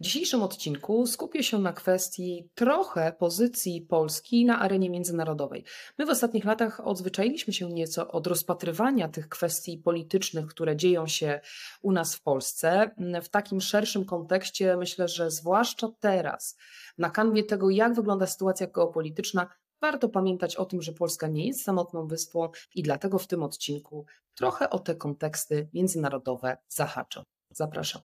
W dzisiejszym odcinku skupię się na kwestii trochę pozycji Polski na arenie międzynarodowej. My w ostatnich latach odzwyczailiśmy się nieco od rozpatrywania tych kwestii politycznych, które dzieją się u nas w Polsce. W takim szerszym kontekście myślę, że zwłaszcza teraz, na kanwie tego, jak wygląda sytuacja geopolityczna, warto pamiętać o tym, że Polska nie jest samotną wyspą i dlatego w tym odcinku trochę o te konteksty międzynarodowe zahaczę. Zapraszam.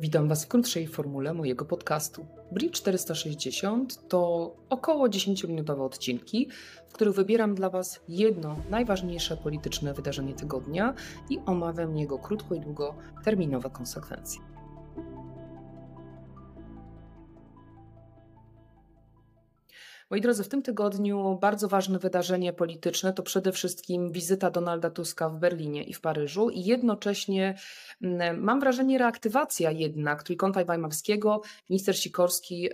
Witam Was w krótszej formule mojego podcastu. Bridge 460 to około 10-minutowe odcinki, w których wybieram dla Was jedno najważniejsze polityczne wydarzenie tygodnia i omawiam jego krótko i długoterminowe konsekwencje. Moi drodzy, w tym tygodniu bardzo ważne wydarzenie polityczne to przede wszystkim wizyta Donalda Tuska w Berlinie i w Paryżu i jednocześnie mm, mam wrażenie reaktywacja jednak Trójkąta Weimarskiego. Minister Sikorski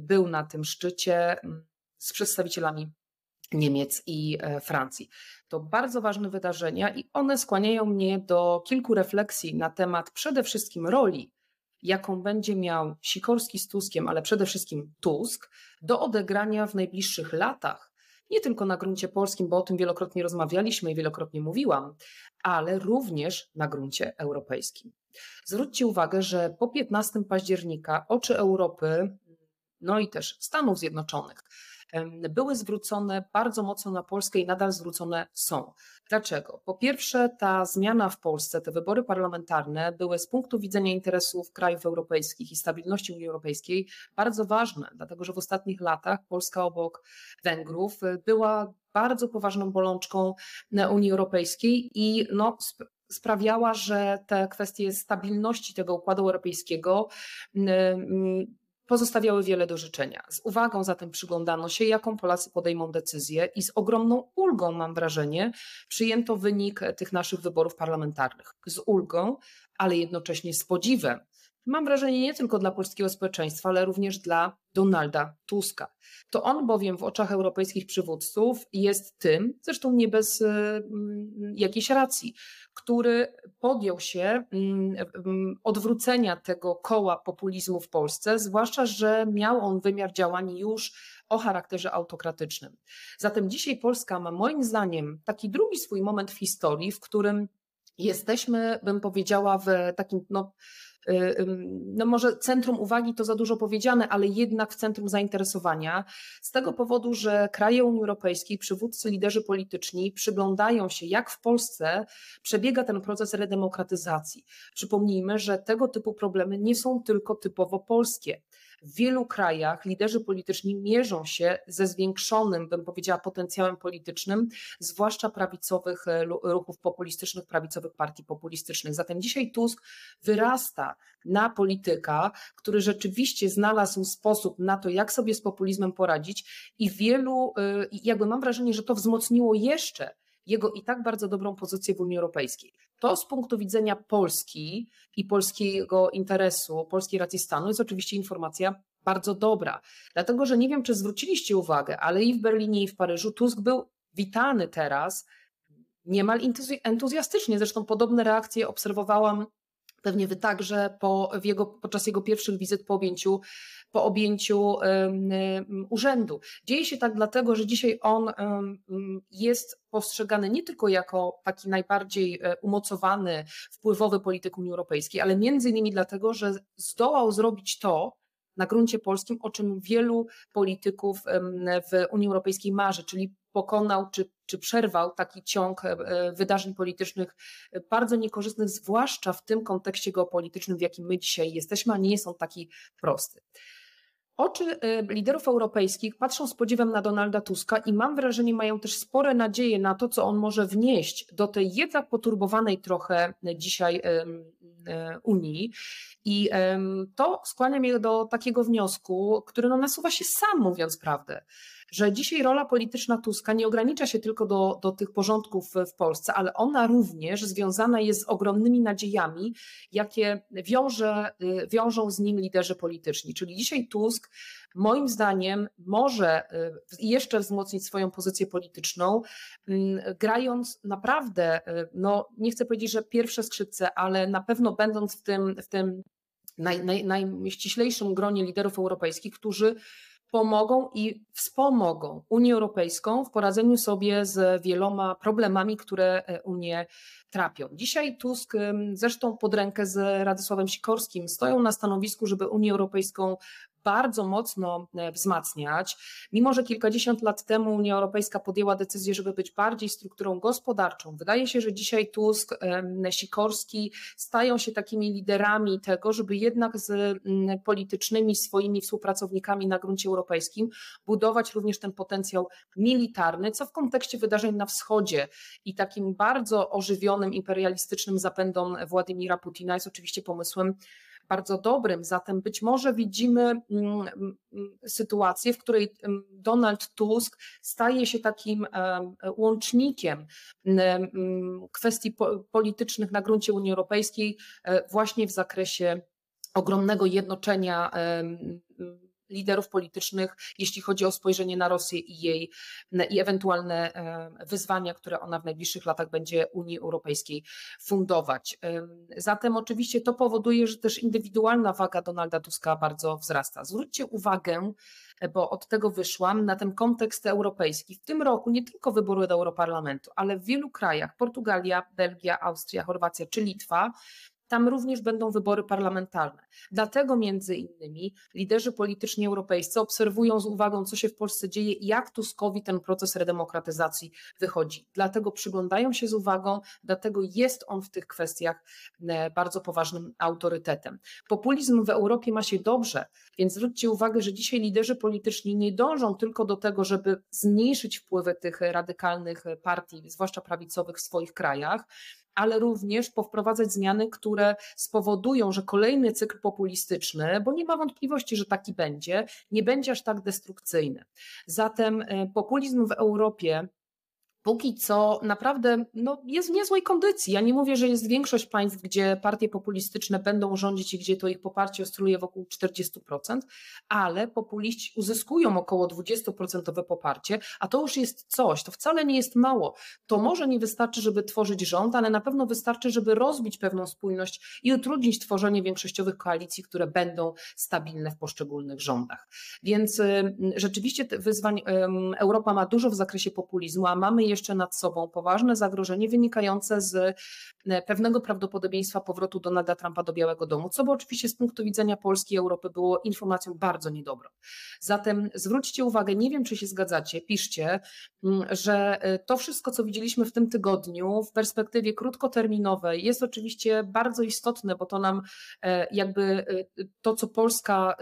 był na tym szczycie mm, z przedstawicielami Niemiec i e, Francji. To bardzo ważne wydarzenia i one skłaniają mnie do kilku refleksji na temat przede wszystkim roli jaką będzie miał Sikorski z Tuskiem, ale przede wszystkim Tusk, do odegrania w najbliższych latach, nie tylko na gruncie polskim, bo o tym wielokrotnie rozmawialiśmy i wielokrotnie mówiłam, ale również na gruncie europejskim. Zwróćcie uwagę, że po 15 października oczy Europy, no i też Stanów Zjednoczonych, były zwrócone bardzo mocno na Polskę i nadal zwrócone są. Dlaczego? Po pierwsze, ta zmiana w Polsce, te wybory parlamentarne były z punktu widzenia interesów krajów europejskich i stabilności Unii Europejskiej bardzo ważne, dlatego że w ostatnich latach Polska obok Węgrów y, była bardzo poważną bolączką Unii Europejskiej i no, sprawiała, że te kwestie stabilności tego układu europejskiego pozostawiały wiele do życzenia. Z uwagą zatem przyglądano się, jaką Polacy podejmą decyzję i z ogromną ulgą, mam wrażenie, przyjęto wynik tych naszych wyborów parlamentarnych. Z ulgą, ale jednocześnie z podziwem. Mam wrażenie nie tylko dla polskiego społeczeństwa, ale również dla Donalda Tuska. To on bowiem w oczach europejskich przywódców jest tym, zresztą nie bez y, jakiejś racji, który podjął się mm, mm, odwrócenia tego koła populizmu w Polsce, zwłaszcza, że miał on wymiar działań już o charakterze autokratycznym. Zatem dzisiaj Polska ma moim zdaniem taki drugi swój moment w historii, w którym jesteśmy, bym powiedziała, w takim no, no może centrum uwagi to za dużo powiedziane, ale jednak w centrum zainteresowania, z tego powodu, że kraje Unii Europejskiej, przywódcy, liderzy polityczni przyglądają się, jak w Polsce przebiega ten proces redemokratyzacji. Przypomnijmy, że tego typu problemy nie są tylko typowo polskie. W wielu krajach liderzy polityczni mierzą się ze zwiększonym, bym powiedziała, potencjałem politycznym, zwłaszcza prawicowych e, ruchów populistycznych, prawicowych partii populistycznych. Zatem dzisiaj Tusk wyrasta na polityka, który rzeczywiście znalazł sposób na to, jak sobie z populizmem poradzić i wielu, e, jakby mam wrażenie, że to wzmocniło jeszcze jego i tak bardzo dobrą pozycję w Unii Europejskiej. To z punktu widzenia Polski i polskiego interesu, polskiej racji stanu jest oczywiście informacja bardzo dobra. Dlatego, że nie wiem, czy zwróciliście uwagę, ale i w Berlinie, i w Paryżu Tusk był witany teraz niemal entuzjastycznie. Zresztą podobne reakcje obserwowałam pewnie wy także po, jego, podczas jego pierwszych wizyt po objęciu po objęciu urzędu. Dzieje się tak dlatego, że dzisiaj on jest postrzegany nie tylko jako taki najbardziej e, umocowany, wpływowy polityk Unii Europejskiej, ale między innymi dlatego, że zdołał zrobić to, na gruncie polskim, o czym wielu polityków w Unii Europejskiej marzy, czyli pokonał czy, czy przerwał taki ciąg e, wydarzeń politycznych e, bardzo niekorzystnych, zwłaszcza w tym kontekście geopolitycznym, w jakim my dzisiaj jesteśmy, a nie jest on taki prosty. Oczy liderów europejskich patrzą z podziwem na Donalda Tuska i mam wrażenie, mają też spore nadzieje na to, co on może wnieść do tej jednak poturbowanej trochę dzisiaj Unii. I to skłania mnie do takiego wniosku, który no nasuwa się sam, mówiąc prawdę, że dzisiaj rola polityczna Tuska nie ogranicza się tylko do, do tych porządków w Polsce, ale ona również związana jest z ogromnymi nadziejami, jakie wiąże, y, wiążą z nim liderzy polityczni. Czyli dzisiaj Tusk moim zdaniem może y, jeszcze wzmocnić swoją pozycję polityczną, mm, grając naprawdę, y, no nie chcę powiedzieć, że pierwsze skrzypce, ale na pewno będąc w tym, w tym naj, naj, najściślejszym gronie liderów europejskich, którzy pomogą i wspomogą Unię Europejską w poradzeniu sobie z wieloma problemami, które e, Unię trapią. Dzisiaj Tusk, zresztą pod rękę z Radosławem Sikorskim, stoją na stanowisku, żeby Unię Europejską bardzo mocno e, wzmacniać. Mimo, że kilkadziesiąt lat temu Unia Europejska podjęła decyzję, żeby być bardziej strukturą gospodarczą, wydaje się, że dzisiaj Tusk, Sikorski stają się takimi liderami tego, żeby jednak z politycznymi swoimi współpracownikami na gruncie europejskim budować również ten potencjał militarny, co w kontekście wydarzeń na wschodzie i takim bardzo ożywionym imperialistycznym zapędom Władimira Putina jest oczywiście pomysłem bardzo dobrym. Zatem być może widzimy mm, mm, sytuację, w której mm, Donald Tusk staje się takim łącznikiem kwestii politycznych na gruncie Unii Europejskiej e, właśnie w zakresie ogromnego jednoczenia liderów politycznych, jeśli chodzi o spojrzenie na Rosję i jej i ewentualne e, wyzwania, które ona w najbliższych latach będzie Unii Europejskiej fundować. Zatem oczywiście to powoduje, że też indywidualna waga Donalda Tuska bardzo wzrasta. Zwróćcie uwagę, bo od tego wyszłam, na ten kontekst europejski. W tym roku nie tylko wybory do Europarlamentu, ale w wielu krajach, Portugalia, Belgia, Austria, Chorwacja czy Litwa, tam również będą wybory parlamentarne. Dlatego między innymi liderzy polityczni europejscy obserwują z uwagą, co się w Polsce dzieje i jak Tuskowi ten proces redemokratyzacji wychodzi. Dlatego przyglądają się z uwagą, dlatego jest on w tych kwestiach e, bardzo poważnym autorytetem. Populizm w Europie ma się dobrze, więc zwróćcie uwagę, że dzisiaj liderzy polityczni nie dążą tylko do tego, żeby zmniejszyć wpływy tych radykalnych partii, zwłaszcza prawicowych w swoich krajach, ale również powprowadzać zmiany, które spowodują, że kolejny cykl populistyczny, bo nie ma wątpliwości, że taki będzie, nie będzie aż tak destrukcyjny. Zatem e, populizm w Europie póki co naprawdę no, jest w niezłej kondycji. Ja nie mówię, że jest większość państw, gdzie partie populistyczne będą rządzić i gdzie to ich poparcie oscyluje wokół 40%, ale populiści uzyskują około 20% poparcie, a to już jest coś, to wcale nie jest mało. To może nie wystarczy, żeby tworzyć rząd, ale na pewno wystarczy, żeby rozbić pewną spójność i utrudnić tworzenie większościowych koalicji, które będą stabilne w poszczególnych rządach. Więc y, rzeczywiście wyzwań Europa ma dużo w zakresie populizmu, a mamy jeszcze nad sobą poważne zagrożenie wynikające z e, pewnego prawdopodobieństwa powrotu Donalda Trumpa do Białego Domu, co by oczywiście z punktu widzenia Polski i Europy było informacją bardzo niedobrą. Zatem zwróćcie uwagę, nie wiem czy się zgadzacie, piszcie, mm, że e, to wszystko, co widzieliśmy w tym tygodniu w perspektywie krótkoterminowej jest oczywiście bardzo istotne, bo to nam e, jakby to, co Polska,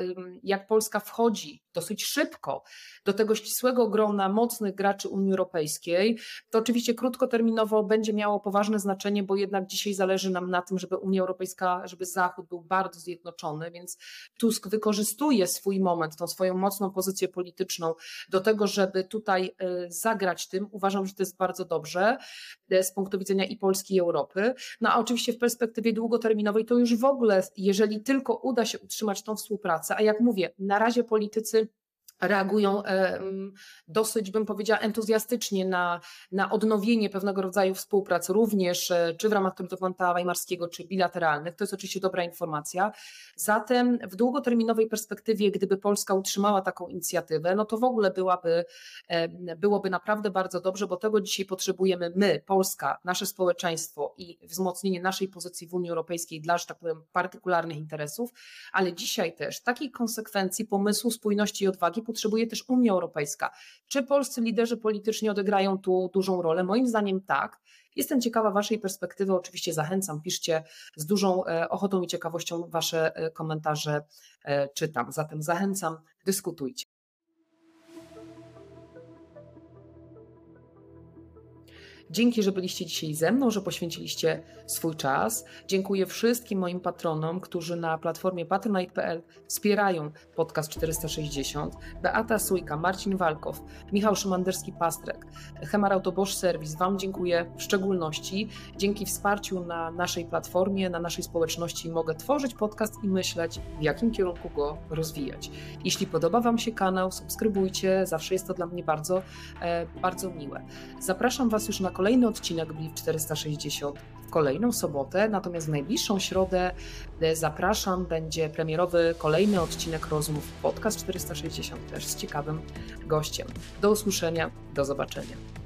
jak Polska wchodzi dosyć szybko do tego ścisłego grona mocnych graczy Unii Europejskiej, to oczywiście krótkoterminowo będzie miało poważne znaczenie, bo jednak dzisiaj zależy nam na tym, żeby Unia Europejska, żeby Zachód był bardzo zjednoczony, więc Tusk wykorzystuje swój moment, tą swoją mocną pozycję polityczną do tego, żeby tutaj e, zagrać tym. Uważam, że to jest bardzo dobrze e, z punktu widzenia i Polski, i Europy. No a oczywiście w perspektywie długoterminowej to już w ogóle, jeżeli tylko uda się utrzymać tą współpracę, a jak mówię, na razie politycy reagują e, dosyć, bym powiedziała, entuzjastycznie na, na odnowienie pewnego rodzaju współpracy, również e, czy w ramach Trójkąta Weimarskiego, czy bilateralnych. To jest oczywiście dobra informacja. Zatem w długoterminowej perspektywie, gdyby Polska utrzymała taką inicjatywę, no to w ogóle byłaby, e, byłoby naprawdę bardzo dobrze, bo tego dzisiaj potrzebujemy my, Polska, nasze społeczeństwo i wzmocnienie naszej pozycji w Unii Europejskiej dla, że tak powiem, partykularnych interesów, ale dzisiaj też takiej konsekwencji, pomysłu, spójności i odwagi potrzebuje też Unia Europejska. Czy polscy liderzy polityczni odegrają tu dużą rolę? Moim zdaniem tak. Jestem ciekawa Waszej perspektywy, oczywiście zachęcam, piszcie z dużą e, ochotą i ciekawością Wasze e, komentarze e, czytam. Zatem zachęcam, dyskutujcie. Dzięki, że byliście dzisiaj ze mną, że poświęciliście swój czas. Dziękuję wszystkim moim patronom, którzy na platformie patronite.pl wspierają podcast 460. Beata Sujka, Marcin Walkow, Michał Szymanderski-Pastrek, Hemar Autobosz Service. Wam dziękuję w szczególności. Dzięki wsparciu na naszej platformie, na naszej społeczności mogę tworzyć podcast i myśleć, w jakim kierunku go rozwijać. Jeśli podoba Wam się kanał, subskrybujcie, zawsze jest to dla mnie bardzo, e, bardzo miłe. Zapraszam Was już na kolejny odcinek Bliv 460 w kolejną sobotę, natomiast w najbliższą środę e, zapraszam, będzie premierowy kolejny odcinek rozmów podcast 460 też z ciekawym gościem. Do usłyszenia, do zobaczenia.